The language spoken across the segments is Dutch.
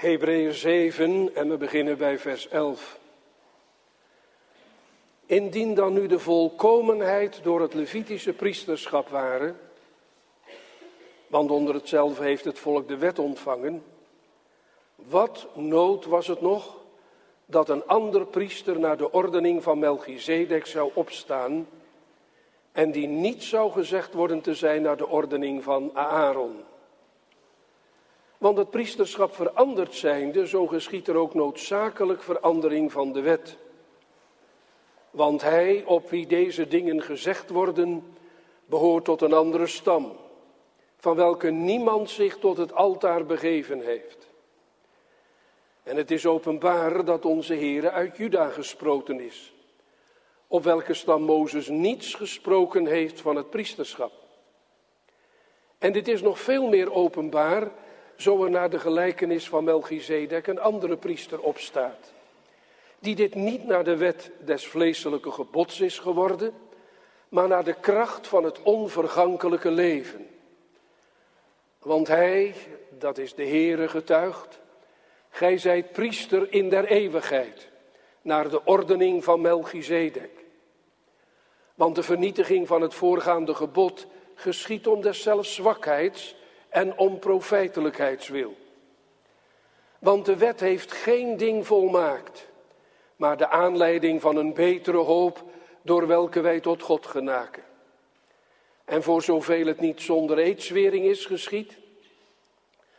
Hebreeën 7 en we beginnen bij vers 11. Indien dan nu de volkomenheid door het Levitische priesterschap waren, want onder hetzelfde heeft het volk de wet ontvangen, wat nood was het nog dat een ander priester naar de ordening van Melchizedek zou opstaan en die niet zou gezegd worden te zijn naar de ordening van Aaron. Want het priesterschap veranderd zijnde, zo geschiet er ook noodzakelijk verandering van de wet. Want hij, op wie deze dingen gezegd worden, behoort tot een andere stam, van welke niemand zich tot het altaar begeven heeft. En het is openbaar dat onze Heere uit Juda gesproken is, op welke stam Mozes niets gesproken heeft van het priesterschap. En dit is nog veel meer openbaar, zo er naar de gelijkenis van Melchizedek een andere priester opstaat, die dit niet naar de wet des vleeselijke gebods is geworden, maar naar de kracht van het onvergankelijke leven. Want hij, dat is de Heere getuigd, Gij zijt priester in der eeuwigheid, naar de ordening van Melchizedek. Want de vernietiging van het voorgaande gebod geschiet om deszelfs zwakheids en om profijtelijkheidswil. Want de wet heeft geen ding volmaakt, maar de aanleiding van een betere hoop door welke wij tot God genaken. En voor zoveel het niet zonder eedswering is geschied,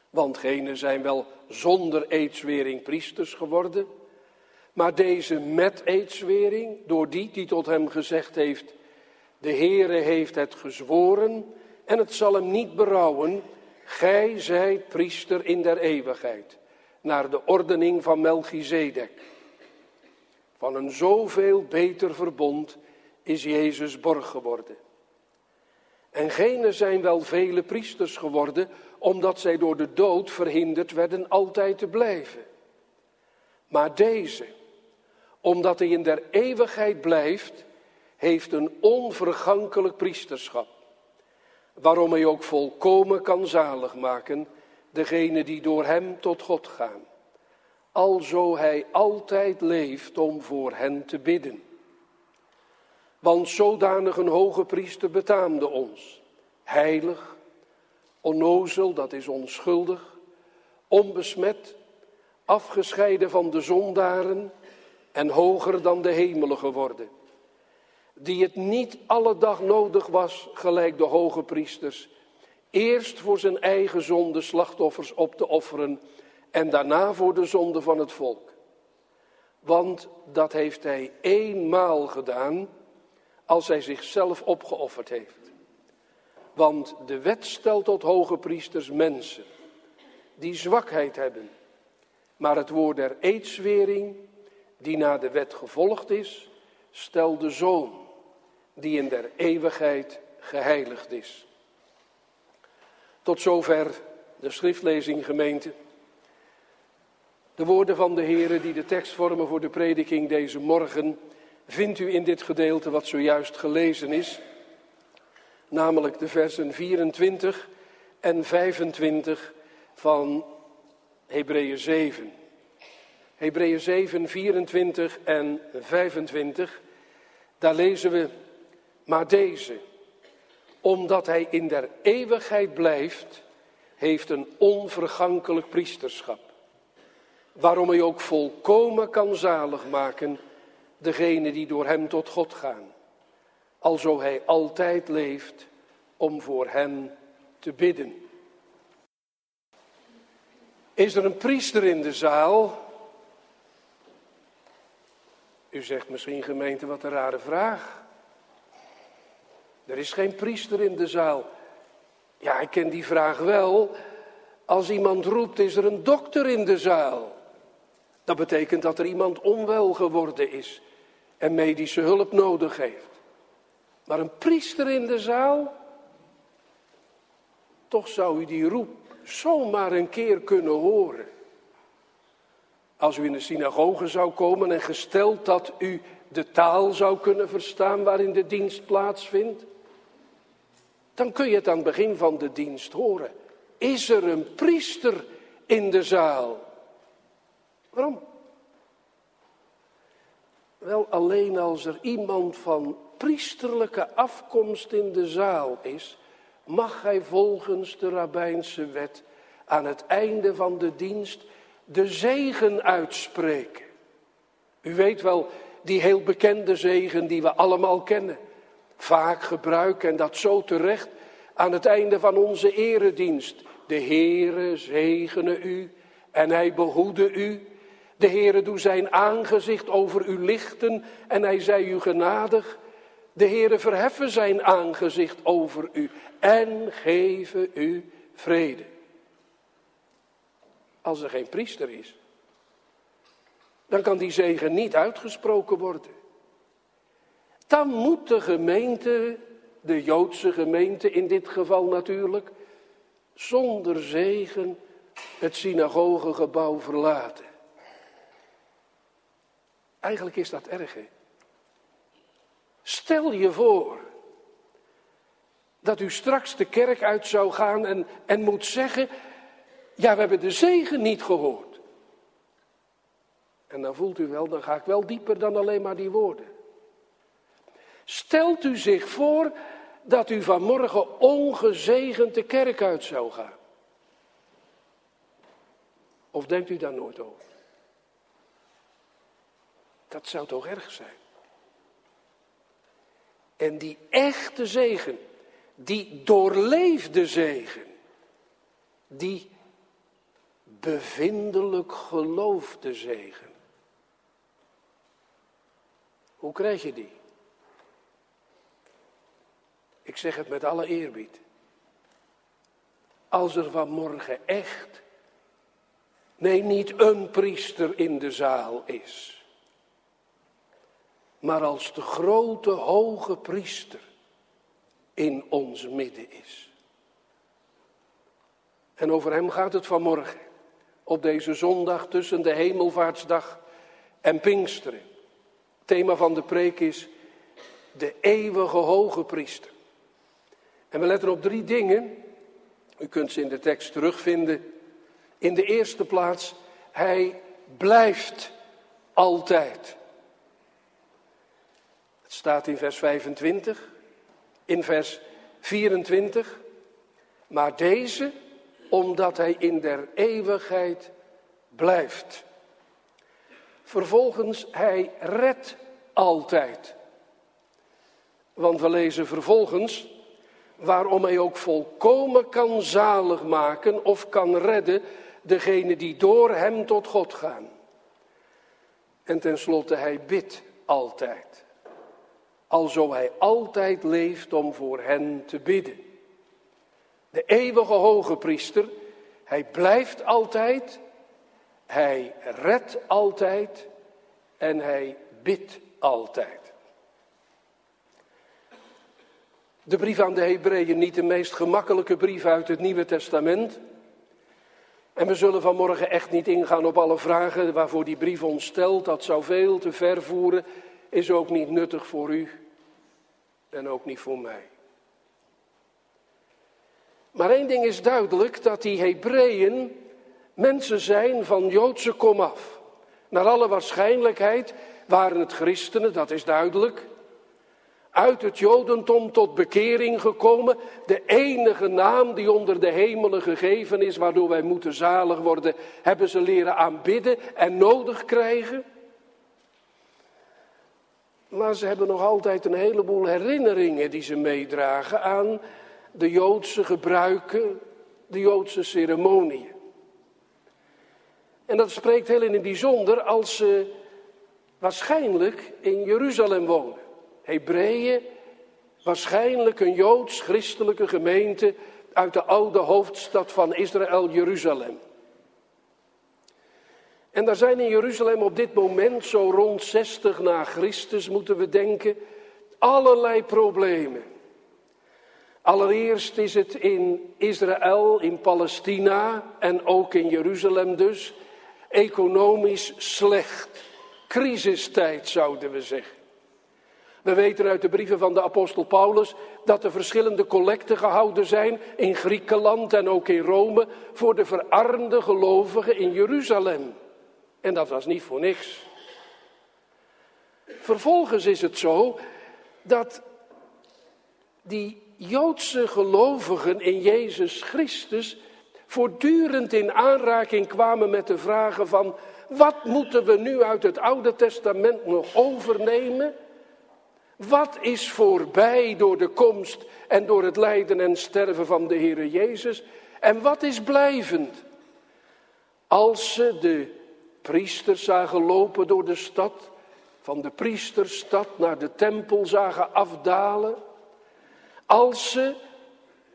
want genen zijn wel zonder eedswering priesters geworden. Maar deze met eedswering, door die die tot hem gezegd heeft, de Heere heeft het gezworen en het zal hem niet berouwen, gij zijt priester in der eeuwigheid, naar de ordening van Melchizedek. Van een zoveel beter verbond is Jezus borg geworden. En gene zijn wel vele priesters geworden, omdat zij door de dood verhinderd werden altijd te blijven. Maar deze, omdat hij in der eeuwigheid blijft, heeft een onvergankelijk priesterschap, waarom hij ook volkomen kan zalig maken, degene die door hem tot God gaan, alzo hij altijd leeft om voor hen te bidden. Want zodanig een hoge priester betaamde ons, heilig, onnozel, dat is onschuldig, onbesmet, afgescheiden van de zondaren en hoger dan de hemelen geworden. Die het niet alle dag nodig was, gelijk de hoge priesters, eerst voor zijn eigen zonde slachtoffers op te offeren en daarna voor de zonde van het volk. Want dat heeft hij eenmaal gedaan als hij zichzelf opgeofferd heeft. Want de wet stelt tot hoge priesters mensen die zwakheid hebben. Maar het woord der eedswering, die na de wet gevolgd is, stelt de zoon, die in der eeuwigheid geheiligd is. Tot zover de schriftlezing gemeente. De woorden van de Heere die de tekst vormen voor de prediking deze morgen, vindt u in dit gedeelte wat zojuist gelezen is namelijk de versen 24 en 25 van Hebreeën 7. Hebreeën 7, 24 en 25, daar lezen we, maar deze, omdat hij in der eeuwigheid blijft, heeft een onvergankelijk priesterschap. Waarom hij ook volkomen kan zalig maken, degene die door hem tot God gaan alzo hij altijd leeft om voor hen te bidden. Is er een priester in de zaal? U zegt misschien gemeente, wat een rare vraag. Er is geen priester in de zaal. Ja, ik ken die vraag wel. Als iemand roept, is er een dokter in de zaal. Dat betekent dat er iemand onwel geworden is en medische hulp nodig heeft. Maar een priester in de zaal, toch zou u die roep zomaar een keer kunnen horen. Als u in de synagoge zou komen en gesteld dat u de taal zou kunnen verstaan waarin de dienst plaatsvindt, dan kun je het aan het begin van de dienst horen. Is er een priester in de zaal? Waarom? Wel alleen als er iemand van priesterlijke afkomst in de zaal is, mag hij volgens de rabbijnse wet aan het einde van de dienst de zegen uitspreken. U weet wel, die heel bekende zegen die we allemaal kennen. Vaak gebruiken en dat zo terecht aan het einde van onze eredienst. De Heere zegene u en hij behoede u. De Heere doe zijn aangezicht over u lichten en hij zij u genadig. De Heere verheffen zijn aangezicht over u en geven u vrede. Als er geen priester is, dan kan die zegen niet uitgesproken worden. Dan moet de gemeente, de Joodse gemeente in dit geval natuurlijk, zonder zegen het synagogegebouw verlaten. Eigenlijk is dat erg? Stel je voor dat u straks de kerk uit zou gaan en, en moet zeggen, ja, we hebben de zegen niet gehoord. En dan voelt u wel, dan ga ik wel dieper dan alleen maar die woorden. Stelt u zich voor dat u vanmorgen ongezegend de kerk uit zou gaan. Of denkt u daar nooit over? Dat zou toch erg zijn? En die echte zegen, die doorleefde zegen, die bevindelijk geloofde zegen. Hoe krijg je die? Ik zeg het met alle eerbied. Als er vanmorgen echt, nee niet een priester in de zaal is, maar als de grote hoge priester in ons midden is. En over hem gaat het vanmorgen, op deze zondag tussen de hemelvaartsdag en Pinksteren. Thema van de preek is de eeuwige hoge priester. En we letten op drie dingen. U kunt ze in de tekst terugvinden. In de eerste plaats, hij blijft altijd. Het staat in vers 25, in vers 24. Maar deze, omdat hij in der eeuwigheid blijft. Vervolgens, hij redt altijd. Want we lezen vervolgens, waarom hij ook volkomen kan zalig maken of kan redden degene die door hem tot God gaan. En tenslotte, hij bidt altijd. Alzo hij altijd leeft om voor hen te bidden. De eeuwige hoge priester, hij blijft altijd, hij redt altijd en hij bidt altijd. De brief aan de Hebreeën, niet de meest gemakkelijke brief uit het Nieuwe Testament. En we zullen vanmorgen echt niet ingaan op alle vragen waarvoor die brief ons stelt. Dat zou veel te ver voeren, is ook niet nuttig voor u en ook niet voor mij. Maar één ding is duidelijk, dat die Hebreeën mensen zijn van Joodse komaf. Naar alle waarschijnlijkheid waren het christenen, dat is duidelijk uit het Jodendom tot bekering gekomen. De enige naam die onder de hemelen gegeven is, waardoor wij moeten zalig worden, hebben ze leren aanbidden en nodig krijgen. Maar ze hebben nog altijd een heleboel herinneringen die ze meedragen aan de Joodse gebruiken, de Joodse ceremonieën. En dat spreekt heel in het bijzonder als ze waarschijnlijk in Jeruzalem wonen. Hebreeën, waarschijnlijk een joods-christelijke gemeente uit de oude hoofdstad van Israël, Jeruzalem. En daar zijn in Jeruzalem op dit moment, zo rond 60 na Christus moeten we denken, allerlei problemen. Allereerst is het in Israël, in Palestina en ook in Jeruzalem dus, economisch slecht. Crisistijd zouden we zeggen. We weten uit de brieven van de apostel Paulus dat er verschillende collecten gehouden zijn in Griekenland en ook in Rome voor de verarmde gelovigen in Jeruzalem. En dat was niet voor niks. Vervolgens is het zo dat die Joodse gelovigen in Jezus Christus voortdurend in aanraking kwamen met de vragen van wat moeten we nu uit het Oude Testament nog overnemen? Wat is voorbij door de komst en door het lijden en sterven van de Heer Jezus? En wat is blijvend? Als ze de priesters zagen lopen door de stad, van de priesterstad naar de tempel zagen afdalen. Als ze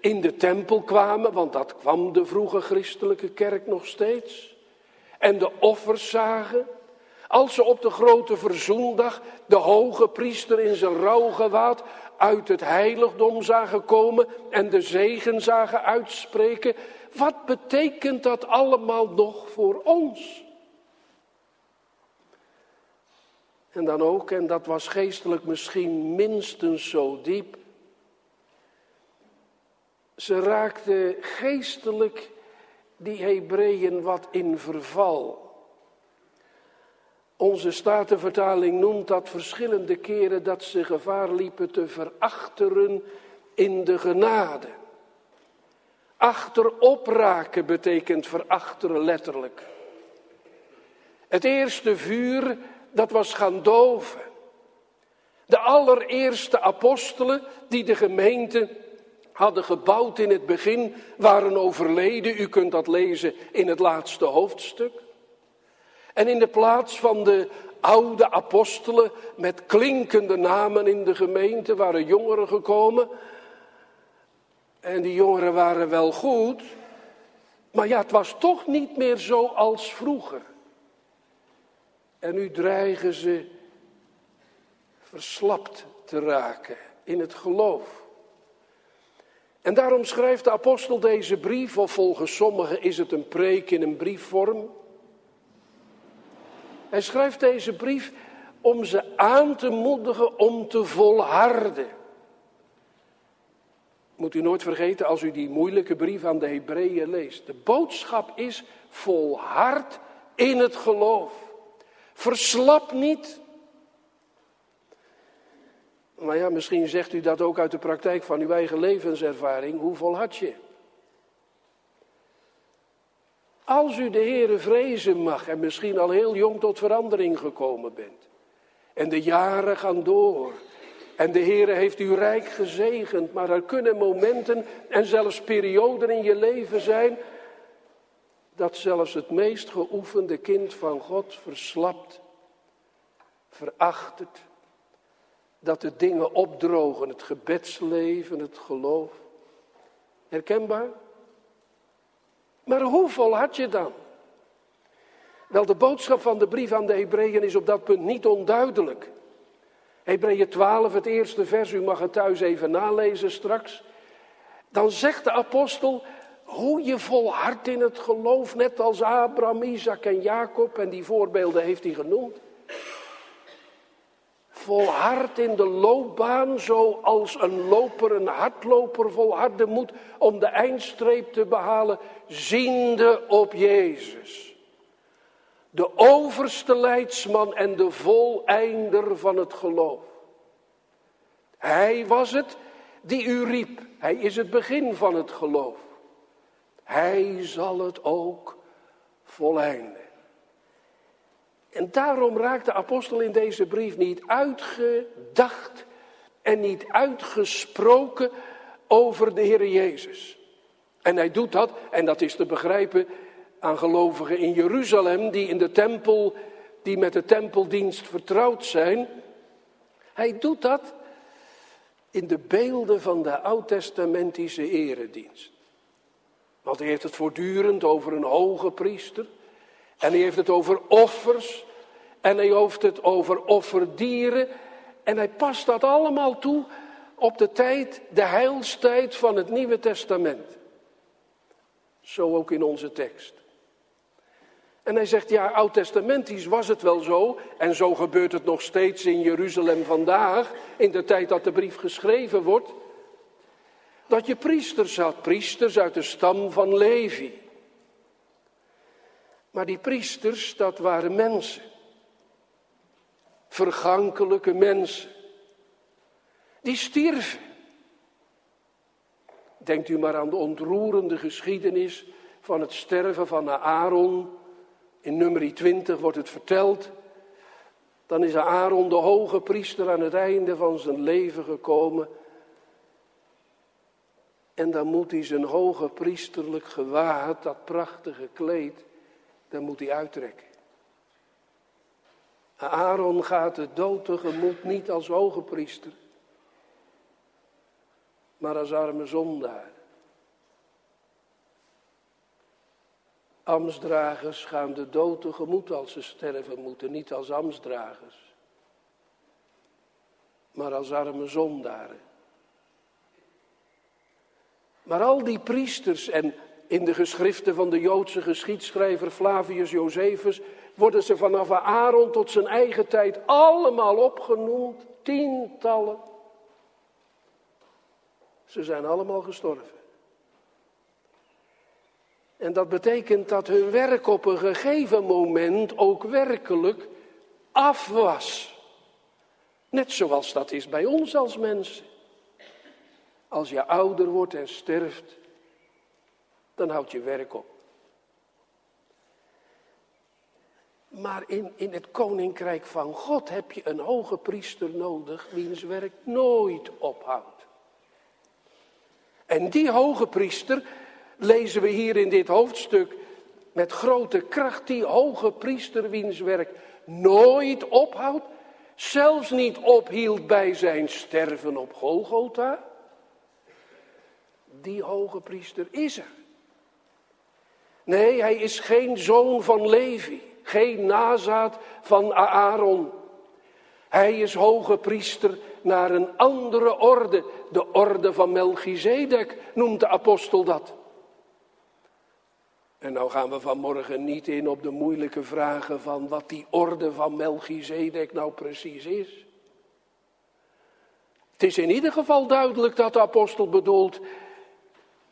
in de tempel kwamen, want dat kwam de vroege christelijke kerk nog steeds, en de offers zagen. Als ze op de grote verzoendag de hoge priester in zijn rouwgewaad uit het heiligdom zagen komen en de zegen zagen uitspreken, wat betekent dat allemaal nog voor ons? En dan ook, en dat was geestelijk misschien minstens zo diep, ze raakten geestelijk die Hebreeën wat in verval. Onze statenvertaling noemt dat verschillende keren dat ze gevaar liepen te verachteren in de genade. Achterop raken betekent verachteren letterlijk. Het eerste vuur, dat was gaan doven. De allereerste apostelen die de gemeente hadden gebouwd in het begin, waren overleden. U kunt dat lezen in het laatste hoofdstuk. En in de plaats van de oude apostelen met klinkende namen in de gemeente waren jongeren gekomen. En die jongeren waren wel goed, maar ja, het was toch niet meer zo als vroeger. En nu dreigen ze verslapt te raken in het geloof. En daarom schrijft de apostel deze brief, of volgens sommigen is het een preek in een briefvorm. Hij schrijft deze brief om ze aan te moedigen om te volharden. Moet u nooit vergeten als u die moeilijke brief aan de Hebreeën leest. De boodschap is volhard in het geloof. Verslap niet. Maar ja, misschien zegt u dat ook uit de praktijk van uw eigen levenservaring. Hoe volhard je? Als u de Heere vrezen mag en misschien al heel jong tot verandering gekomen bent. En de jaren gaan door. En de Heere heeft u rijk gezegend. Maar er kunnen momenten en zelfs perioden in je leven zijn. Dat zelfs het meest geoefende kind van God verslapt, verachtert. Dat de dingen opdrogen, het gebedsleven, het geloof. Herkenbaar? Maar hoe vol had je dan? Wel, de boodschap van de brief aan de Hebreeën is op dat punt niet onduidelijk. Hebreeën 12, het eerste vers, u mag het thuis even nalezen straks. Dan zegt de apostel hoe je volhardt in het geloof, net als Abraham, Isaac en Jacob, en die voorbeelden heeft hij genoemd volhard in de loopbaan zoals een loper, een hardloper volharden moet om de eindstreep te behalen, ziende op Jezus. De overste leidsman en de voleinder van het geloof. Hij was het die u riep. Hij is het begin van het geloof. Hij zal het ook voleinden. En daarom raakt de apostel in deze brief niet uitgedacht en niet uitgesproken over de Heer Jezus. En hij doet dat, en dat is te begrijpen aan gelovigen in Jeruzalem, die in de tempel, die met de tempeldienst vertrouwd zijn. Hij doet dat in de beelden van de oud-testamentische eredienst. Want hij heeft het voortdurend over een hoge priester. En hij heeft het over offers. En hij heeft het over offerdieren. En hij past dat allemaal toe op de tijd, de heilstijd van het Nieuwe Testament. Zo ook in onze tekst. En hij zegt, ja, oud-testamentisch was het wel zo, en zo gebeurt het nog steeds in Jeruzalem vandaag, in de tijd dat de brief geschreven wordt, dat je priesters had, priesters uit de stam van Levi. Maar die priesters, dat waren mensen. Vergankelijke mensen. Die stierven. Denkt u maar aan de ontroerende geschiedenis van het sterven van Aaron. In nummer 20 wordt het verteld. Dan is Aaron de hoge priester aan het einde van zijn leven gekomen. En dan moet hij zijn hoge priesterlijk gewaad, dat prachtige kleed, dan moet hij uittrekken. Aaron gaat de dood tegemoet niet als hoge priester, maar als arme zondaar. Amsdragers gaan de dood tegemoet als ze sterven moeten, niet als amsdragers, maar als arme zondaren. Maar al die priesters en in de geschriften van de Joodse geschiedschrijver Flavius Josephus worden ze vanaf Aaron tot zijn eigen tijd allemaal opgenoemd, tientallen. Ze zijn allemaal gestorven. En dat betekent dat hun werk op een gegeven moment ook werkelijk af was. Net zoals dat is bij ons als mensen. Als je ouder wordt en sterft, dan houdt je werk op. Maar in, in het koninkrijk van God heb je een hoge priester nodig, wiens werk nooit ophoudt. En die hoge priester, lezen we hier in dit hoofdstuk met grote kracht, die hoge priester, wiens werk nooit ophoudt, zelfs niet ophield bij zijn sterven op Golgotha. Die hoge priester is er. Nee, hij is geen zoon van Levi, geen nazaat van Aaron. Hij is hoge priester naar een andere orde, de orde van Melchizedek, noemt de apostel dat. En nou gaan we vanmorgen niet in op de moeilijke vragen van wat die orde van Melchizedek nou precies is. Het is in ieder geval duidelijk dat de apostel bedoelt,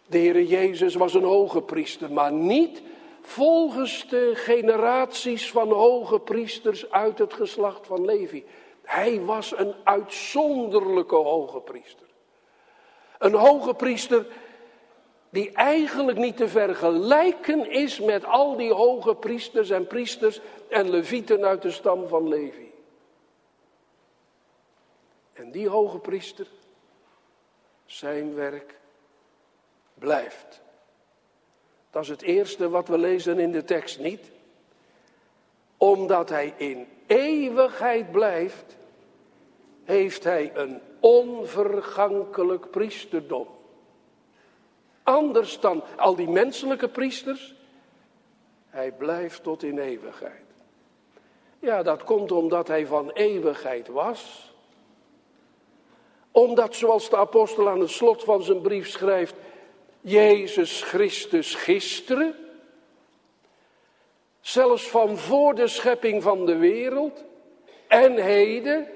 de Heere Jezus was een hoge priester, maar niet volgens de generaties van hoge priesters uit het geslacht van Levi. Hij was een uitzonderlijke hoge priester. Een hoge priester die eigenlijk niet te vergelijken is met al die hoge priesters en priesters en levieten uit de stam van Levi. En die hoge priester, zijn werk blijft. Dat is het eerste wat we lezen in de tekst niet. Omdat hij in eeuwigheid blijft, heeft hij een onvergankelijk priesterdom. Anders dan al die menselijke priesters. Hij blijft tot in eeuwigheid. Ja, dat komt omdat hij van eeuwigheid was. Omdat, zoals de apostel aan het slot van zijn brief schrijft, Jezus Christus gisteren, zelfs van voor de schepping van de wereld en heden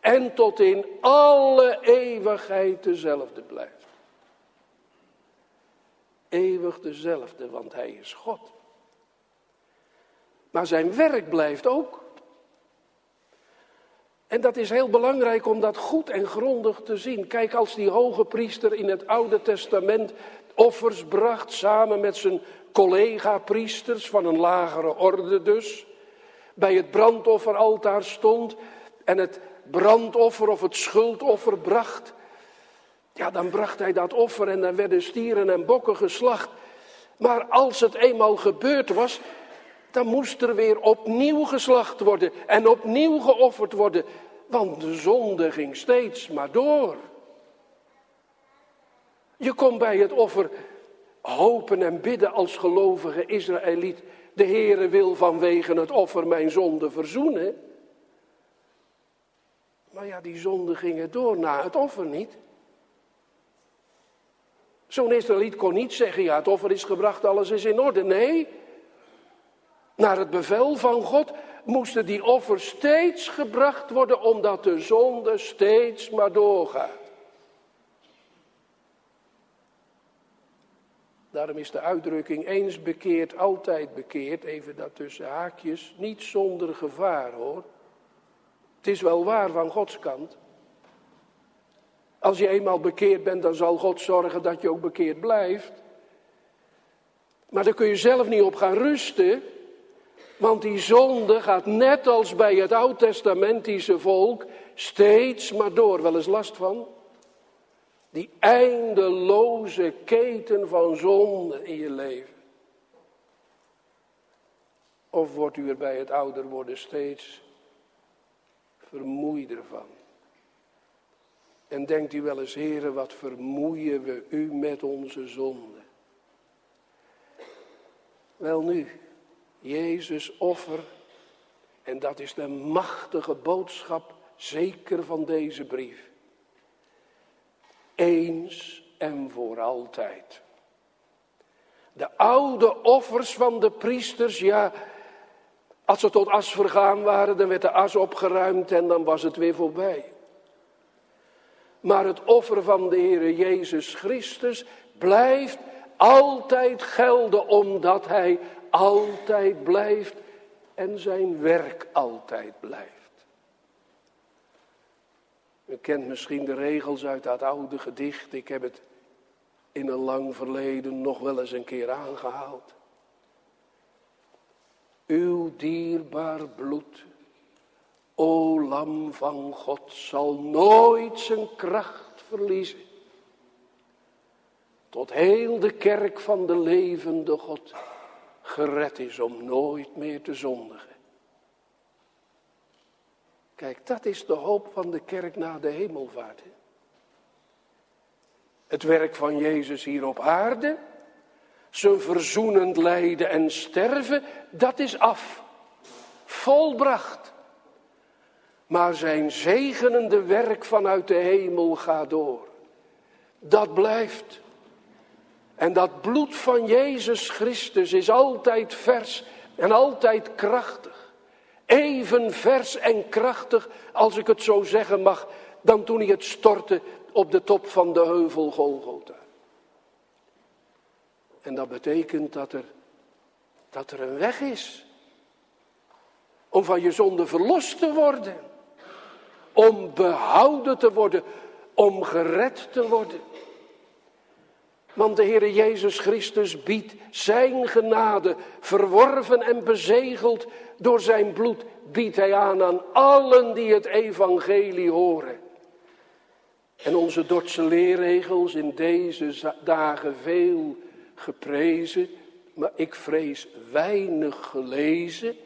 en tot in alle eeuwigheid dezelfde blijft. Eeuwig dezelfde, want Hij is God. Maar zijn werk blijft ook. En dat is heel belangrijk om dat goed en grondig te zien. Kijk, als die hoge priester in het Oude Testament offers bracht samen met zijn collega-priesters van een lagere orde dus, bij het brandofferaltaar stond en het brandoffer of het schuldoffer bracht, ja, dan bracht hij dat offer en dan werden stieren en bokken geslacht. Maar als het eenmaal gebeurd was, dan moest er weer opnieuw geslacht worden en opnieuw geofferd worden. Want de zonde ging steeds maar door. Je kon bij het offer hopen en bidden als gelovige Israëliet. De Heere wil vanwege het offer mijn zonde verzoenen. Maar ja, die zonde gingen door na het offer niet. Zo'n Israëliet kon niet zeggen, ja, het offer is gebracht, alles is in orde. Nee, naar het bevel van God moesten die offers steeds gebracht worden, omdat de zonde steeds maar doorgaat. Daarom is de uitdrukking eens bekeerd, altijd bekeerd, even dat tussen haakjes, niet zonder gevaar hoor. Het is wel waar van Gods kant. Als je eenmaal bekeerd bent, dan zal God zorgen dat je ook bekeerd blijft. Maar daar kun je zelf niet op gaan rusten. Want die zonde gaat net als bij het oud-testamentische volk steeds maar door. Wel eens last van? Die eindeloze keten van zonde in je leven. Of wordt u er bij het ouder worden steeds vermoeider van? En denkt u wel eens, heren, wat vermoeien we u met onze zonde? Wel nu, Jezus offer, en dat is de machtige boodschap zeker van deze brief. Eens en voor altijd. De oude offers van de priesters, ja, als ze tot as vergaan waren, dan werd de as opgeruimd en dan was het weer voorbij. Maar het offer van de Heer Jezus Christus blijft altijd gelden omdat Hij altijd blijft en zijn werk altijd blijft. U kent misschien de regels uit dat oude gedicht. Ik heb het in een lang verleden nog wel eens een keer aangehaald. Uw dierbaar bloed, o lam van God, zal nooit zijn kracht verliezen. Tot heel de kerk van de levende God gered is om nooit meer te zondigen. Kijk, dat is de hoop van de kerk na de hemelvaart. Het werk van Jezus hier op aarde, zijn verzoenend lijden en sterven, dat is af. Volbracht. Maar zijn zegenende werk vanuit de hemel gaat door. Dat blijft. En dat bloed van Jezus Christus is altijd vers en altijd krachtig. Even vers en krachtig, als ik het zo zeggen mag, dan toen hij het stortte op de top van de heuvel Golgotha. En dat betekent dat er, dat er een weg is. Om van je zonde verlost te worden. Om behouden te worden. Om gered te worden. Want de Heere Jezus Christus biedt zijn genade, verworven en bezegeld door zijn bloed, biedt hij aan aan allen die het evangelie horen. En onze Dordtse leerregels in deze dagen veel geprezen, maar ik vrees weinig gelezen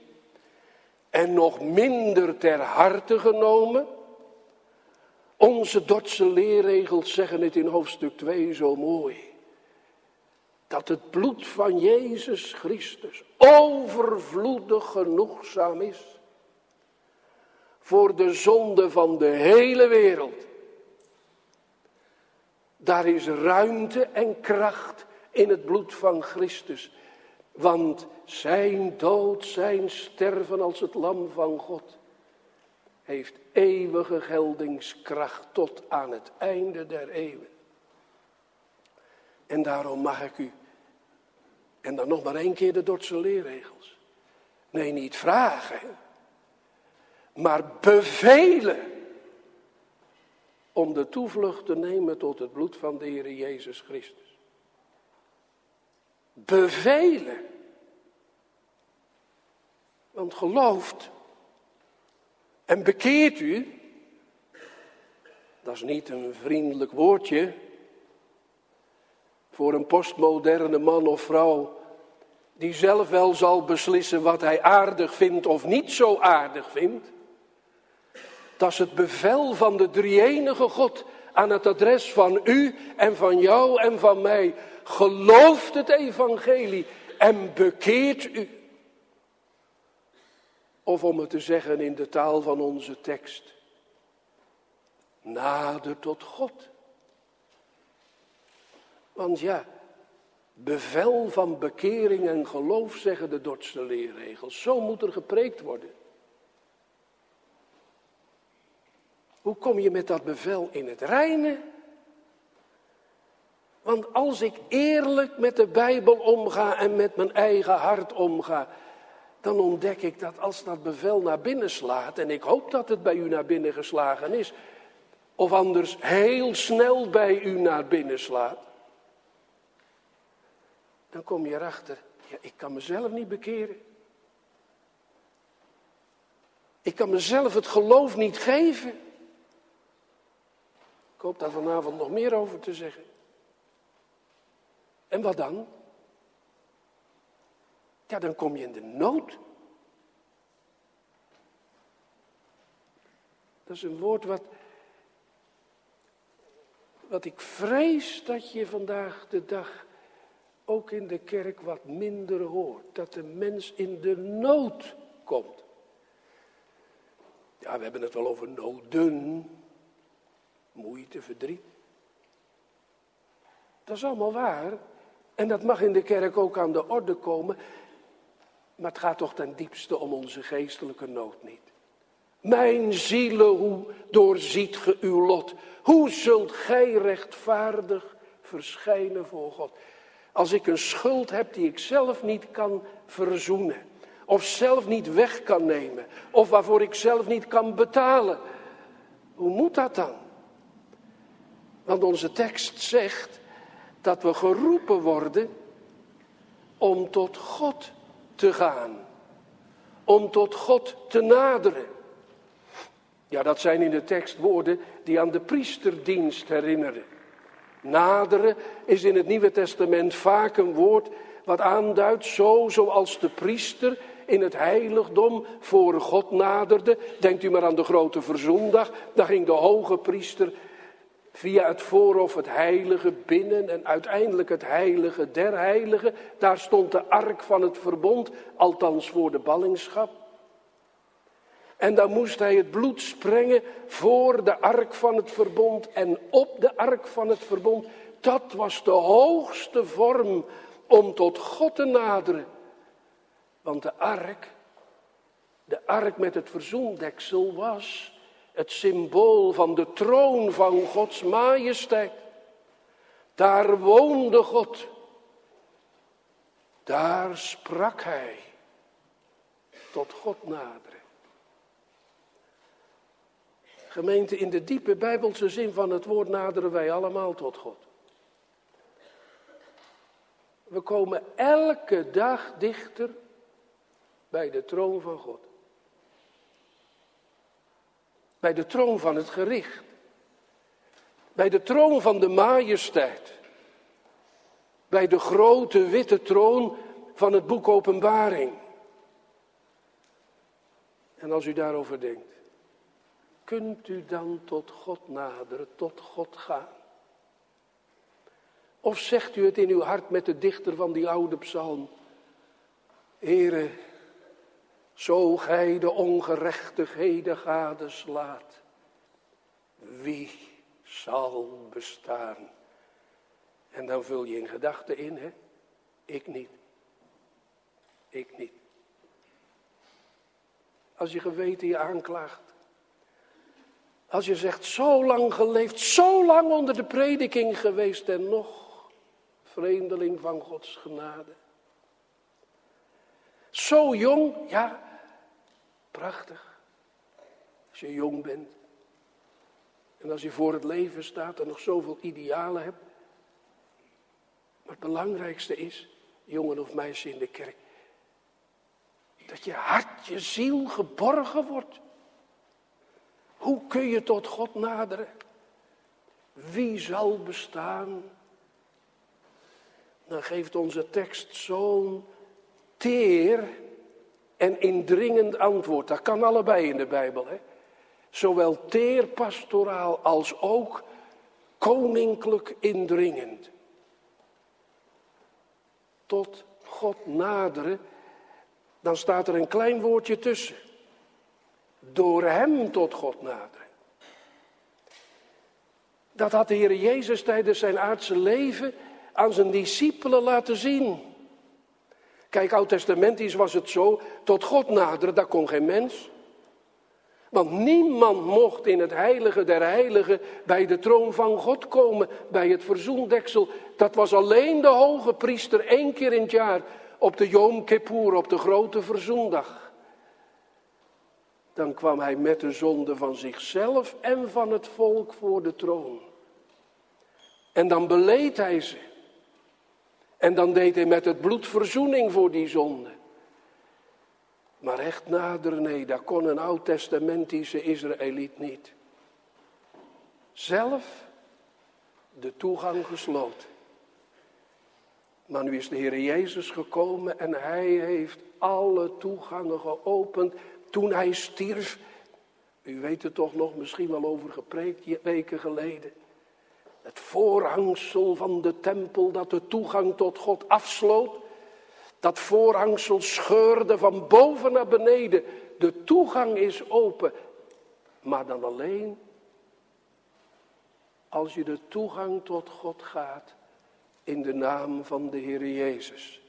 en nog minder ter harte genomen. Onze Dordtse leerregels zeggen het in hoofdstuk 2 zo mooi dat het bloed van Jezus Christus overvloedig genoegzaam is voor de zonde van de hele wereld. Daar is ruimte en kracht in het bloed van Christus. Want zijn dood, zijn sterven als het lam van God, heeft eeuwige geldingskracht tot aan het einde der eeuwen. En daarom mag ik u en dan nog maar één keer de Dordtse leerregels. Nee, niet vragen, maar bevelen om de toevlucht te nemen tot het bloed van de Heer Jezus Christus. Bevelen. Want gelooft en bekeert u, dat is niet een vriendelijk woordje, voor een postmoderne man of vrouw die zelf wel zal beslissen wat hij aardig vindt of niet zo aardig vindt. Dat is het bevel van de drie-enige God aan het adres van u en van jou en van mij. Gelooft het evangelie en bekeert u. Of om het te zeggen in de taal van onze tekst. Nader tot God. Want ja, bevel van bekering en geloof zeggen de Dordtse leerregels. Zo moet er gepreekt worden. Hoe kom je met dat bevel in het reine? Want als ik eerlijk met de Bijbel omga en met mijn eigen hart omga, dan ontdek ik dat als dat bevel naar binnen slaat, en ik hoop dat het bij u naar binnen geslagen is, of anders heel snel bij u naar binnen slaat, dan kom je erachter, ja, ik kan mezelf niet bekeren. Ik kan mezelf het geloof niet geven. Ik hoop daar vanavond nog meer over te zeggen. En wat dan? Ja, dan kom je in de nood. Dat is een woord wat, wat ik vrees dat je vandaag de dag ook in de kerk wat minder hoort. Dat de mens in de nood komt. Ja, we hebben het wel over noden, moeite, verdriet. Dat is allemaal waar. En dat mag in de kerk ook aan de orde komen. Maar het gaat toch ten diepste om onze geestelijke nood niet. Mijn zielen, hoe doorziet ge uw lot? Hoe zult gij rechtvaardig verschijnen voor God? Als ik een schuld heb die ik zelf niet kan verzoenen. Of zelf niet weg kan nemen. Of waarvoor ik zelf niet kan betalen. Hoe moet dat dan? Want onze tekst zegt dat we geroepen worden om tot God te gaan. Om tot God te naderen. Ja, dat zijn in de tekst woorden die aan de priesterdienst herinneren. Naderen is in het Nieuwe Testament vaak een woord wat aanduidt, zo zoals de priester in het heiligdom voor God naderde. Denkt u maar aan de grote verzoendag, daar ging de hoge priester via het voorhof het heilige binnen en uiteindelijk het heilige der heiligen. Daar stond de ark van het verbond, althans voor de ballingschap. En dan moest hij het bloed sprengen voor de ark van het verbond en op de ark van het verbond. Dat was de hoogste vorm om tot God te naderen. Want de ark, de ark met het verzoendeksel was het symbool van de troon van Gods majesteit. Daar woonde God. Daar sprak hij tot God naderen. Gemeente, in de diepe bijbelse zin van het woord naderen wij allemaal tot God. We komen elke dag dichter bij de troon van God. Bij de troon van het gericht. Bij de troon van de majesteit. Bij de grote witte troon van het boek Openbaring. En als u daarover denkt, kunt u dan tot God naderen, tot God gaan? Of zegt u het in uw hart met de dichter van die oude psalm? Heere, zo gij de ongerechtigheden gadeslaat, wie zal bestaan? En dan vul je in gedachten in, hè? Ik niet. Ik niet. Als je geweten je aanklaagt. Als je zegt, zo lang geleefd, zo lang onder de prediking geweest en nog vreemdeling van Gods genade. Zo jong, ja, prachtig. Als je jong bent. En als je voor het leven staat en nog zoveel idealen hebt. Maar het belangrijkste is, jongen of meisje in de kerk, dat je hart, je ziel geborgen wordt. Hoe kun je tot God naderen? Wie zal bestaan? Dan geeft onze tekst zo'n teer en indringend antwoord. Dat kan allebei in de Bijbel. Hè? Zowel teer pastoraal als ook koninklijk indringend. Tot God naderen, dan staat er een klein woordje tussen. Door hem tot God naderen. Dat had de Heer Jezus tijdens zijn aardse leven aan zijn discipelen laten zien. Kijk, oud-testamentisch was het zo, tot God naderen, dat kon geen mens. Want niemand mocht in het heilige der heiligen bij de troon van God komen, bij het verzoendeksel. Dat was alleen de hoge priester één keer in het jaar op de Yom Kippur, op de grote verzoendag. Dan kwam hij met de zonde van zichzelf en van het volk voor de troon. En dan beleed hij ze. En dan deed hij met het bloed verzoening voor die zonde. Maar echt nader, nee, dat kon een oud-testamentische Israëliet niet. Zelf de toegang gesloten. Maar nu is de Heer Jezus gekomen en hij heeft alle toegangen geopend toen hij stierf. U weet er toch nog misschien wel over gepreekt weken geleden. Het voorhangsel van de tempel dat de toegang tot God afsloot. Dat voorhangsel scheurde van boven naar beneden. De toegang is open. Maar dan alleen als je de toegang tot God gaat in de naam van de Heer Jezus.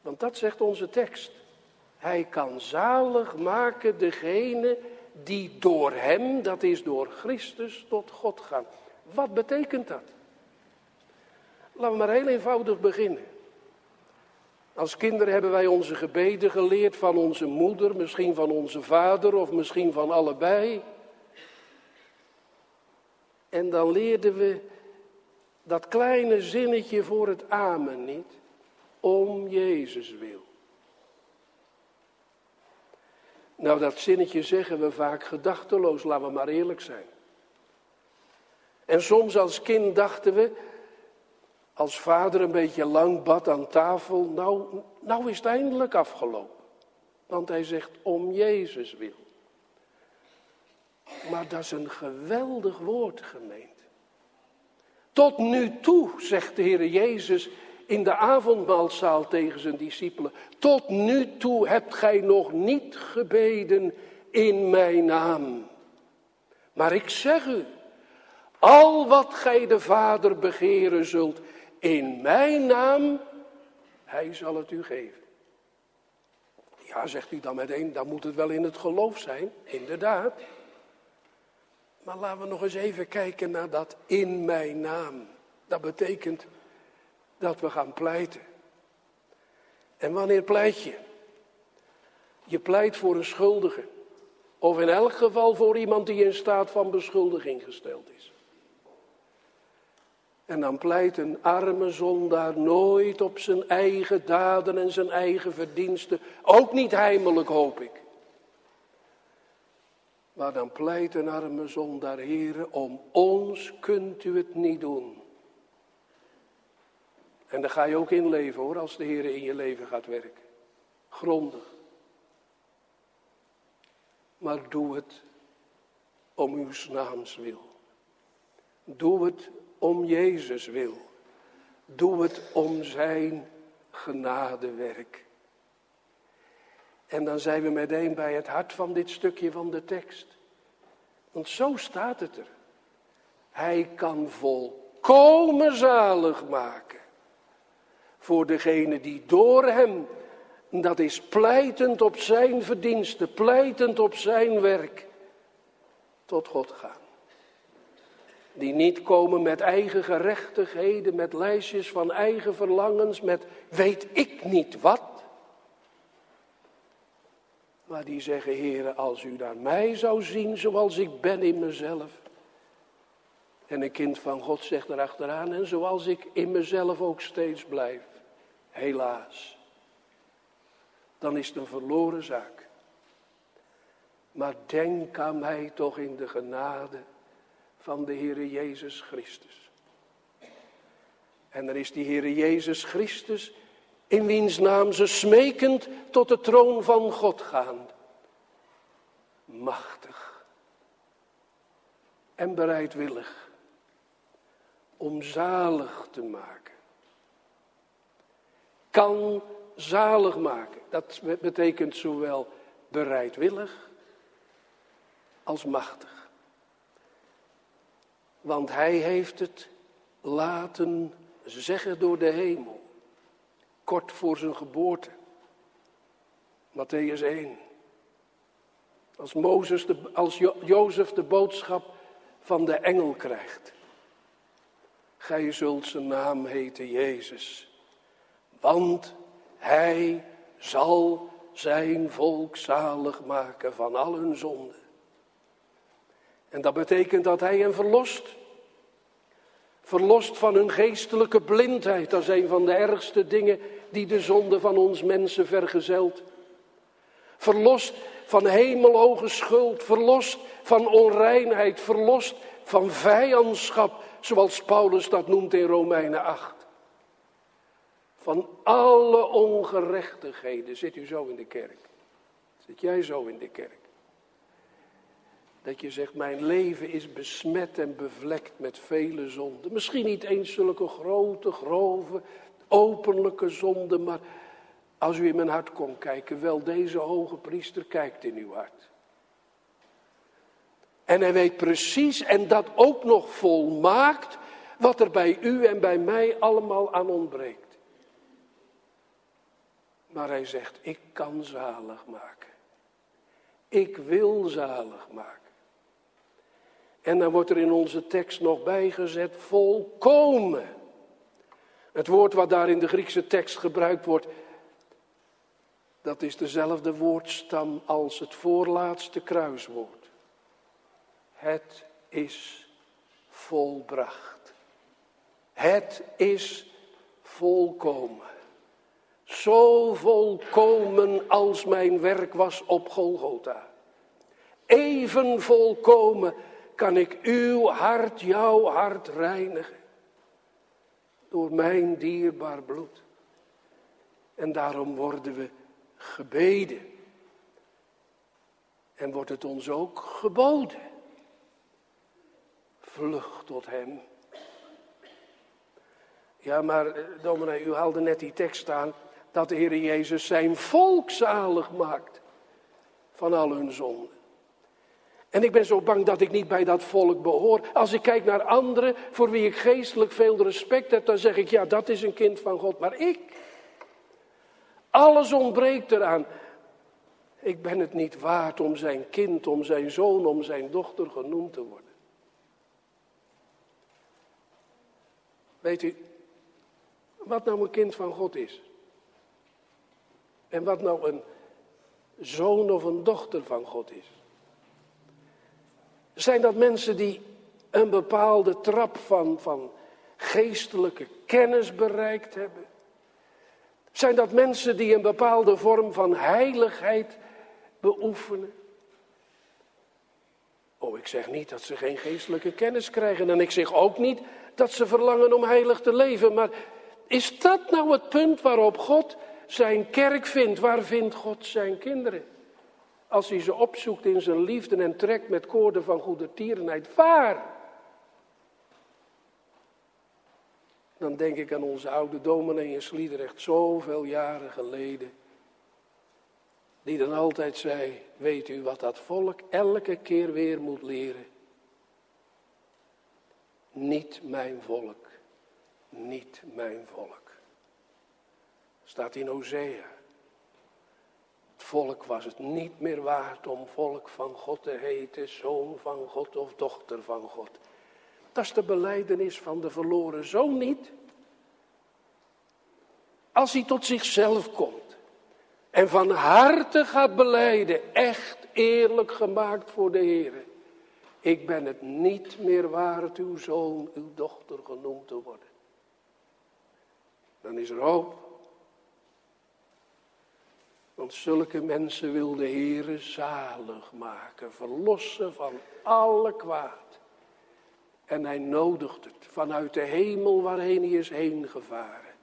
Want dat zegt onze tekst. Hij kan zalig maken degene die door hem, dat is door Christus, tot God gaan. Wat betekent dat? Laten we maar heel eenvoudig beginnen. Als kinderen hebben wij onze gebeden geleerd van onze moeder, misschien van onze vader of misschien van allebei. En dan leerden we dat kleine zinnetje voor het amen niet, om Jezus wil. Nou, dat zinnetje zeggen we vaak gedachteloos, laten we maar eerlijk zijn. En soms als kind dachten we, als vader een beetje lang bad aan tafel, nou, nou is het eindelijk afgelopen. Want hij zegt om Jezus wil. Maar dat is een geweldig woord, gemeente. Tot nu toe, zegt de Heer Jezus in de avondmaalzaal tegen zijn discipelen. Tot nu toe hebt gij nog niet gebeden in mijn naam. Maar ik zeg u, al wat gij de Vader begeren zult in mijn naam, hij zal het u geven. Ja, zegt u dan meteen, dan moet het wel in het geloof zijn, inderdaad. Maar laten we nog eens even kijken naar dat in mijn naam. Dat betekent dat we gaan pleiten. En wanneer pleit je? Je pleit voor een schuldige. Of in elk geval voor iemand die in staat van beschuldiging gesteld is. En dan pleit een arme zondaar nooit op zijn eigen daden en zijn eigen verdiensten. Ook niet heimelijk, hoop ik. Maar dan pleit een arme zondaar, heren, om ons kunt u het niet doen. En daar ga je ook in leven hoor, als de Heer in je leven gaat werken. Grondig. Maar doe het om uw naams wil. Doe het om Jezus wil. Doe het om zijn genadewerk. En dan zijn we meteen bij het hart van dit stukje van de tekst. Want zo staat het er. Hij kan volkomen zalig maken. Voor degene die door hem, dat is pleitend op zijn verdiensten, pleitend op zijn werk, tot God gaan. Die niet komen met eigen gerechtigheden, met lijstjes van eigen verlangens, met weet ik niet wat. Maar die zeggen, heren, als u naar mij zou zien zoals ik ben in mezelf. En een kind van God zegt erachteraan, en zoals ik in mezelf ook steeds blijf. Helaas. Dan is het een verloren zaak. Maar denk aan mij toch in de genade van de Heere Jezus Christus. En er is die Heere Jezus Christus in wiens naam ze smekend tot de troon van God gaan. Machtig en bereidwillig om zalig te maken. Kan zalig maken. Dat betekent zowel bereidwillig als machtig. Want hij heeft het laten zeggen door de hemel kort voor zijn geboorte. Matthäus 1. Als, Mozes de, als jo, Jozef de boodschap van de engel krijgt. Gij zult zijn naam heten Jezus. Want hij zal zijn volk zalig maken van al hun zonden. En dat betekent dat hij hen verlost. Verlost van hun geestelijke blindheid. Dat is een van de ergste dingen die de zonde van ons mensen vergezelt. Verlost van hemelhoge schuld. Verlost van onreinheid. Verlost van vijandschap. Zoals Paulus dat noemt in Romeinen 8. Van alle ongerechtigheden. Zit u zo in de kerk? Zit jij zo in de kerk? Dat je zegt, mijn leven is besmet en bevlekt met vele zonden. Misschien niet eens zulke grote, grove, openlijke zonden, maar als u in mijn hart kon kijken, wel deze hoge priester kijkt in uw hart. En hij weet precies, en dat ook nog volmaakt, wat er bij u en bij mij allemaal aan ontbreekt. Maar hij zegt, ik kan zalig maken. Ik wil zalig maken. En dan wordt er in onze tekst nog bijgezet volkomen. Het woord wat daar in de Griekse tekst gebruikt wordt, dat is dezelfde woordstam als het voorlaatste kruiswoord. Het is volbracht. Het is volkomen. Zo volkomen als mijn werk was op Golgotha. Even volkomen kan ik uw hart, jouw hart reinigen. Door mijn dierbaar bloed. En daarom worden we gebeden. En wordt het ons ook geboden. Vlucht tot hem. Ja, maar eh, dominee, u haalde net die tekst aan dat de Heer Jezus zijn volk zalig maakt van al hun zonden. En ik ben zo bang dat ik niet bij dat volk behoor. Als ik kijk naar anderen voor wie ik geestelijk veel respect heb, dan zeg ik ja, dat is een kind van God. Maar ik, alles ontbreekt eraan. Ik ben het niet waard om zijn kind, om zijn zoon, om zijn dochter genoemd te worden. Weet u, wat nou een kind van God is? En wat nou een zoon of een dochter van God is? Zijn dat mensen die een bepaalde trap van, van geestelijke kennis bereikt hebben? Zijn dat mensen die een bepaalde vorm van heiligheid beoefenen? Oh, ik zeg niet dat ze geen geestelijke kennis krijgen. En ik zeg ook niet dat ze verlangen om heilig te leven. Maar is dat nou het punt waarop God zijn kerk vindt? Waar vindt God zijn kinderen? als hij ze opzoekt in zijn liefde en trekt met koorden van goede tierenheid. Waar? Dan denk ik aan onze oude dominee in Sliedrecht, zoveel jaren geleden. Die dan altijd zei, weet u wat dat volk elke keer weer moet leren? Niet mijn volk, niet mijn volk. Staat in Hosea volk was het niet meer waard om volk van God te heten, zoon van God of dochter van God. Dat is de beleidenis van de verloren zoon niet. Als hij tot zichzelf komt en van harte gaat beleiden, echt eerlijk gemaakt voor de Heer. Ik ben het niet meer waard uw zoon, uw dochter genoemd te worden. Dan is er hoop. Want zulke mensen wil de Heere zalig maken, verlossen van alle kwaad. En hij nodigt het vanuit de hemel waarheen hij is heen gevaren.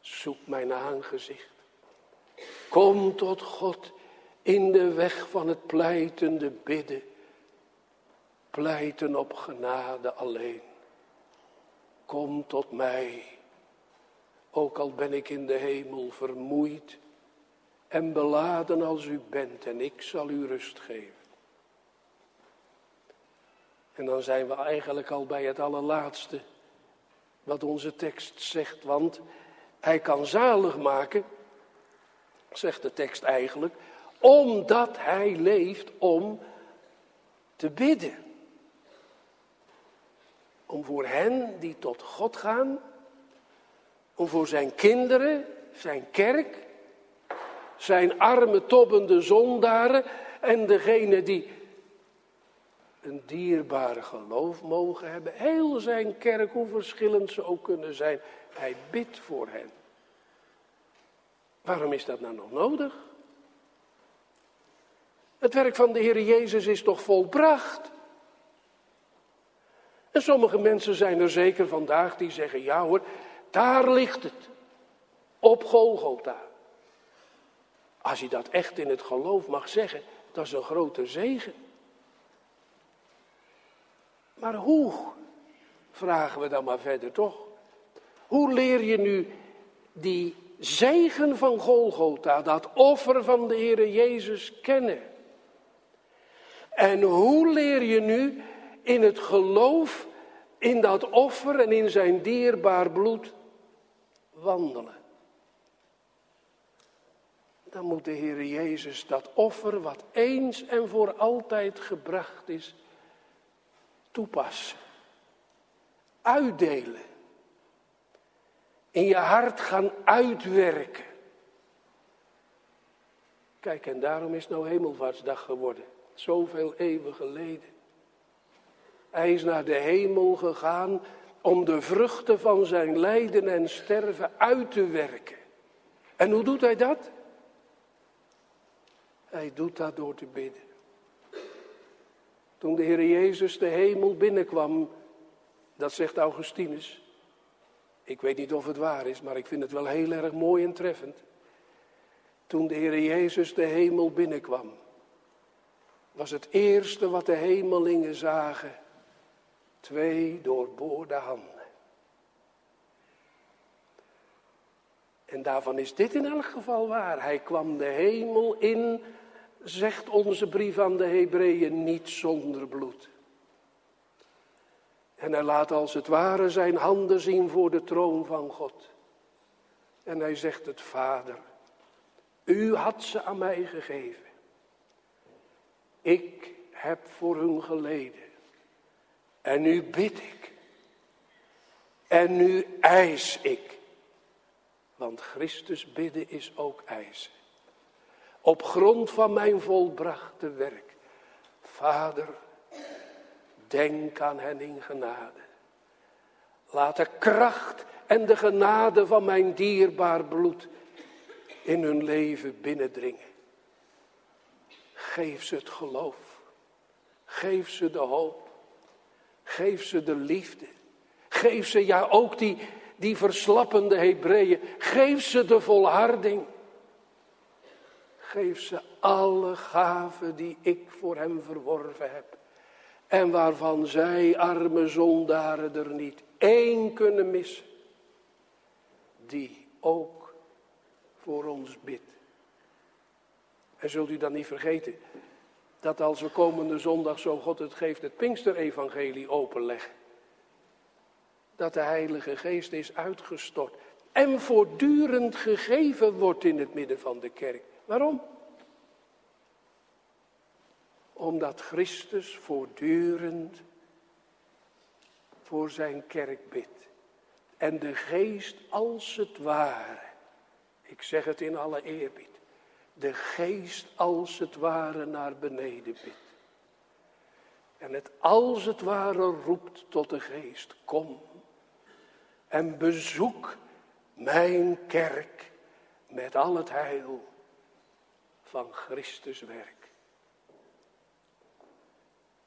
Zoek mijn aangezicht. Kom tot God in de weg van het pleitende bidden. Pleiten op genade alleen. Kom tot mij. Ook al ben ik in de hemel vermoeid en beladen als u bent en ik zal u rust geven. En dan zijn we eigenlijk al bij het allerlaatste wat onze tekst zegt, want hij kan zalig maken, zegt de tekst eigenlijk, Omdat hij leeft om te bidden. Om voor hen die tot God gaan, om voor zijn kinderen, zijn kerk, zijn arme, tobbende zondaren en degene die een dierbare geloof mogen hebben. Heel zijn kerk, hoe verschillend ze ook kunnen zijn. Hij bidt voor hen. Waarom is dat nou nog nodig? Het werk van de Heer Jezus is toch volbracht? En sommige mensen zijn er zeker vandaag die zeggen, ja hoor, daar ligt het. Op Golgotha. Als je dat echt in het geloof mag zeggen, dat is een grote zegen. Maar hoe, vragen we dan maar verder toch? Hoe leer je nu die zegen van Golgotha, dat offer van de Heer Jezus kennen? En hoe leer je nu in het geloof in dat offer en in zijn dierbaar bloed wandelen? Dan moet de Heer Jezus dat offer wat eens en voor altijd gebracht is, toepassen. Uitdelen. In je hart gaan uitwerken. Kijk, en daarom is nou Hemelvaartsdag geworden. Zoveel eeuwen geleden. Hij is naar de hemel gegaan om de vruchten van zijn lijden en sterven uit te werken. En hoe doet hij dat? Hij doet dat door te bidden. Toen de Heer Jezus de hemel binnenkwam, dat zegt Augustinus. Ik weet niet of het waar is, maar ik vind het wel heel erg mooi en treffend. Toen de Heer Jezus de hemel binnenkwam, was het eerste wat de hemelingen zagen twee doorboorde handen. En daarvan is dit in elk geval waar. Hij kwam de hemel in zegt onze brief aan de Hebreeën, niet zonder bloed. En hij laat als het ware zijn handen zien voor de troon van God. En hij zegt het, Vader, u had ze aan mij gegeven. Ik heb voor hun geleden. En nu bid ik. En nu eis ik. Want Christus bidden is ook eisen op grond van mijn volbrachte werk. Vader, denk aan hen in genade. Laat de kracht en de genade van mijn dierbaar bloed in hun leven binnendringen. Geef ze het geloof. Geef ze de hoop. Geef ze de liefde. Geef ze ja ook die, die verslappende Hebreeën. Geef ze de volharding. Geef ze alle gaven die ik voor hem verworven heb. En waarvan zij, arme zondaren, er niet één kunnen missen. Die ook voor ons bidt. En zult u dan niet vergeten dat als we komende zondag, zo God het geeft, het Pinksterevangelie openleggen. Dat de Heilige Geest is uitgestort en voortdurend gegeven wordt in het midden van de kerk. Waarom? Omdat Christus voortdurend voor zijn kerk bidt. En de geest als het ware, ik zeg het in alle eerbied, de geest als het ware naar beneden bidt. En het als het ware roept tot de geest, kom en bezoek mijn kerk met al het heil van Christus werk.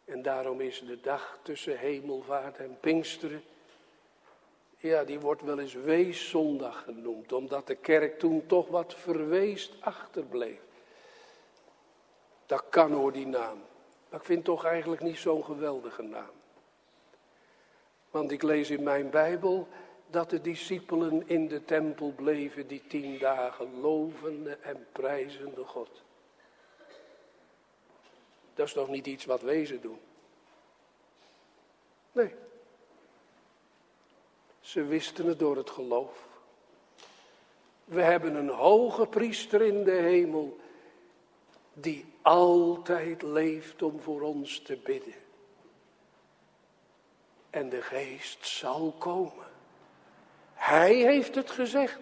En daarom is de dag tussen hemelvaart en Pinksteren, ja, die wordt wel eens weeszondag genoemd, omdat de kerk toen toch wat verweest achterbleef. Dat kan hoor, die naam. Maar ik vind toch eigenlijk niet zo'n geweldige naam. Want ik lees in mijn Bijbel dat de discipelen in de tempel bleven die tien dagen lovende en prijzende God. Dat is toch niet iets wat wezen doen? Nee. Ze wisten het door het geloof. We hebben een hoge priester in de hemel die altijd leeft om voor ons te bidden. En de geest zal komen. Hij heeft het gezegd.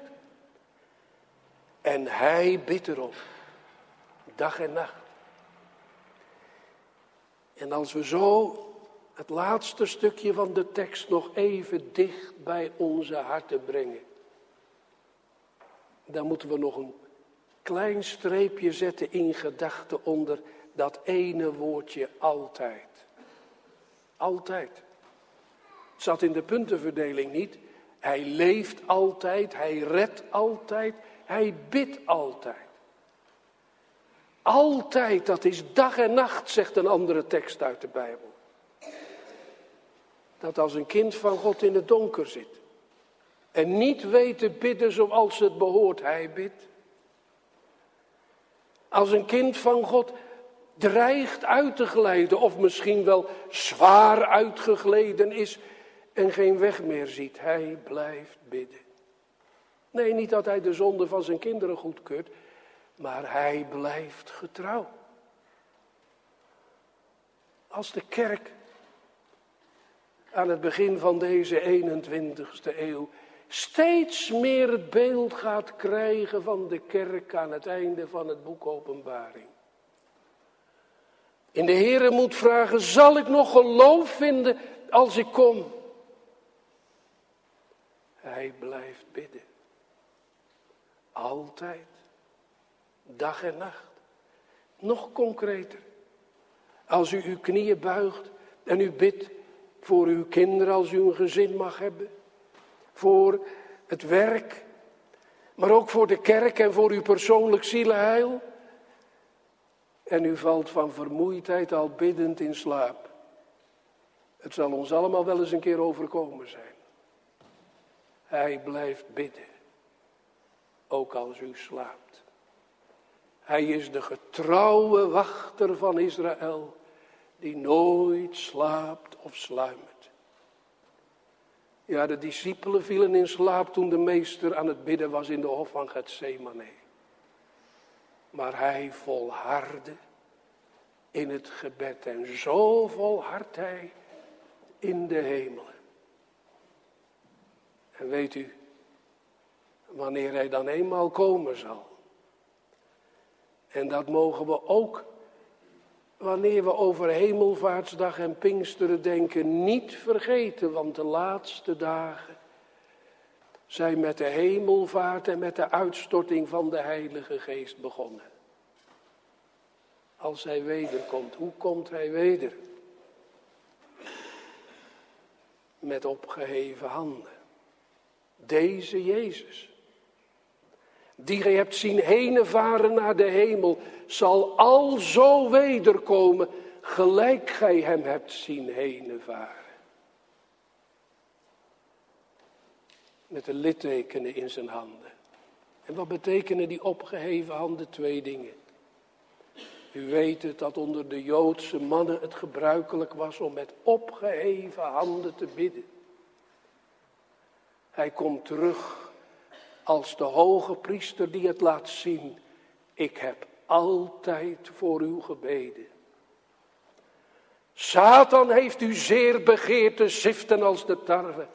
En hij bidt erop. Dag en nacht. En als we zo het laatste stukje van de tekst nog even dicht bij onze harten brengen. Dan moeten we nog een klein streepje zetten in gedachten onder dat ene woordje altijd. Altijd. Het zat in de puntenverdeling niet. Hij leeft altijd, hij redt altijd, hij bidt altijd. Altijd, dat is dag en nacht, zegt een andere tekst uit de Bijbel. Dat als een kind van God in het donker zit en niet weet te bidden zoals het behoort, hij bidt. Als een kind van God dreigt uit te glijden of misschien wel zwaar uitgegleden is en geen weg meer ziet, hij blijft bidden. Nee, niet dat hij de zonde van zijn kinderen goedkeurt, maar hij blijft getrouw. Als de kerk aan het begin van deze 21ste eeuw steeds meer het beeld gaat krijgen van de kerk aan het einde van het boek Openbaring. In de Heere moet vragen, zal ik nog geloof vinden als ik kom? Hij blijft bidden. Altijd. Dag en nacht. Nog concreter. Als u uw knieën buigt en u bidt voor uw kinderen als u een gezin mag hebben. Voor het werk. Maar ook voor de kerk en voor uw persoonlijk zielenheil. En u valt van vermoeidheid al biddend in slaap. Het zal ons allemaal wel eens een keer overkomen zijn. Hij blijft bidden, ook als u slaapt. Hij is de getrouwe wachter van Israël, die nooit slaapt of sluimert. Ja, de discipelen vielen in slaap toen de meester aan het bidden was in de hof van Gethsemane. Maar hij volhardde in het gebed en zo volhardt hij in de hemelen. En weet u, wanneer hij dan eenmaal komen zal. En dat mogen we ook, wanneer we over Hemelvaartsdag en Pinksteren denken, niet vergeten. Want de laatste dagen zijn met de hemelvaart en met de uitstorting van de Heilige Geest begonnen. Als hij wederkomt, hoe komt hij weder? Met opgeheven handen. Deze Jezus, die gij hebt zien heen varen naar de hemel, zal al zo wederkomen, gelijk gij hem hebt zien heen varen. Met de littekenen in zijn handen. En wat betekenen die opgeheven handen? Twee dingen. U weet het dat onder de Joodse mannen het gebruikelijk was om met opgeheven handen te bidden. Hij komt terug als de hoge priester die het laat zien. Ik heb altijd voor u gebeden. Satan heeft u zeer begeerd te ziften als de tarwe.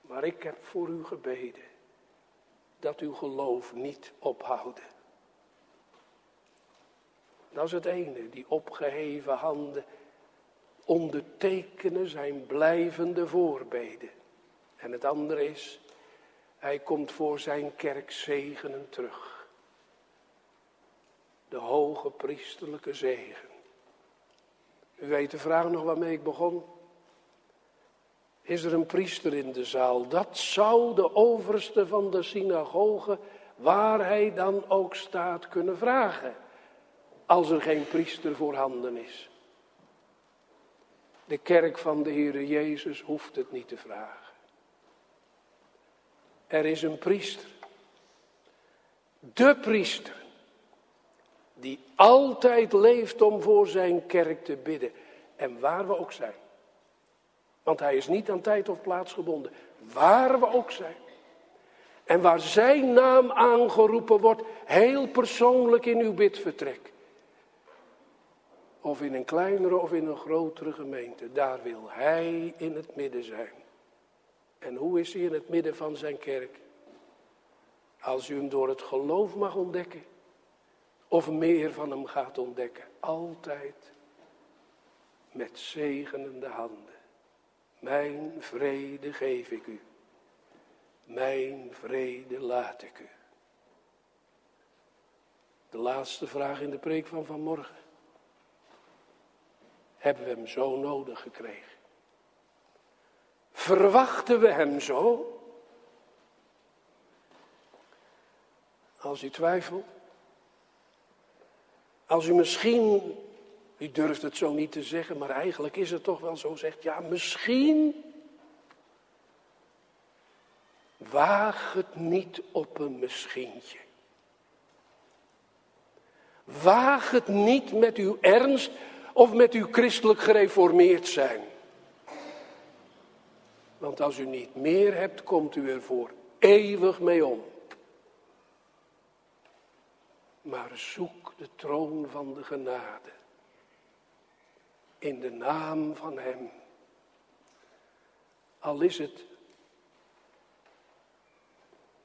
Maar ik heb voor u gebeden dat uw geloof niet ophouden. Dat is het ene, die opgeheven handen ondertekenen zijn blijvende voorbeden. En het andere is, hij komt voor zijn kerk zegenen terug. De hoge priesterlijke zegen. U weet de vraag nog waarmee ik begon. Is er een priester in de zaal? Dat zou de overste van de synagoge, waar hij dan ook staat, kunnen vragen. Als er geen priester voorhanden is. De kerk van de Heere Jezus hoeft het niet te vragen. Er is een priester. De priester. Die altijd leeft om voor zijn kerk te bidden. En waar we ook zijn. Want hij is niet aan tijd of plaats gebonden. Waar we ook zijn. En waar zijn naam aangeroepen wordt, heel persoonlijk in uw bidvertrek. Of in een kleinere of in een grotere gemeente. Daar wil hij in het midden zijn. En hoe is hij in het midden van zijn kerk? Als u hem door het geloof mag ontdekken. Of meer van hem gaat ontdekken. Altijd met zegenende handen. Mijn vrede geef ik u. Mijn vrede laat ik u. De laatste vraag in de preek van vanmorgen. Hebben we hem zo nodig gekregen? Verwachten we hem zo? Als u twijfelt. Als u misschien, u durft het zo niet te zeggen, maar eigenlijk is het toch wel zo, zegt ja, misschien. Waag het niet op een misschientje. Waag het niet met uw ernst of met uw christelijk gereformeerd zijn. Want als u niet meer hebt, komt u er voor eeuwig mee om. Maar zoek de troon van de genade. In de naam van Hem. Al is het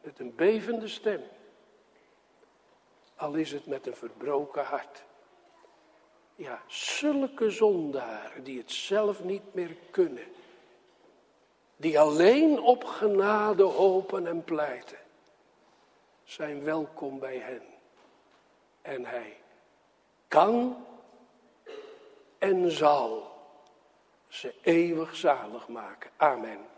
met een bevende stem. Al is het met een verbroken hart. Ja, zulke zondaren die het zelf niet meer kunnen. Die alleen op genade hopen en pleiten. Zijn welkom bij hen. En hij kan en zal ze eeuwig zalig maken. Amen.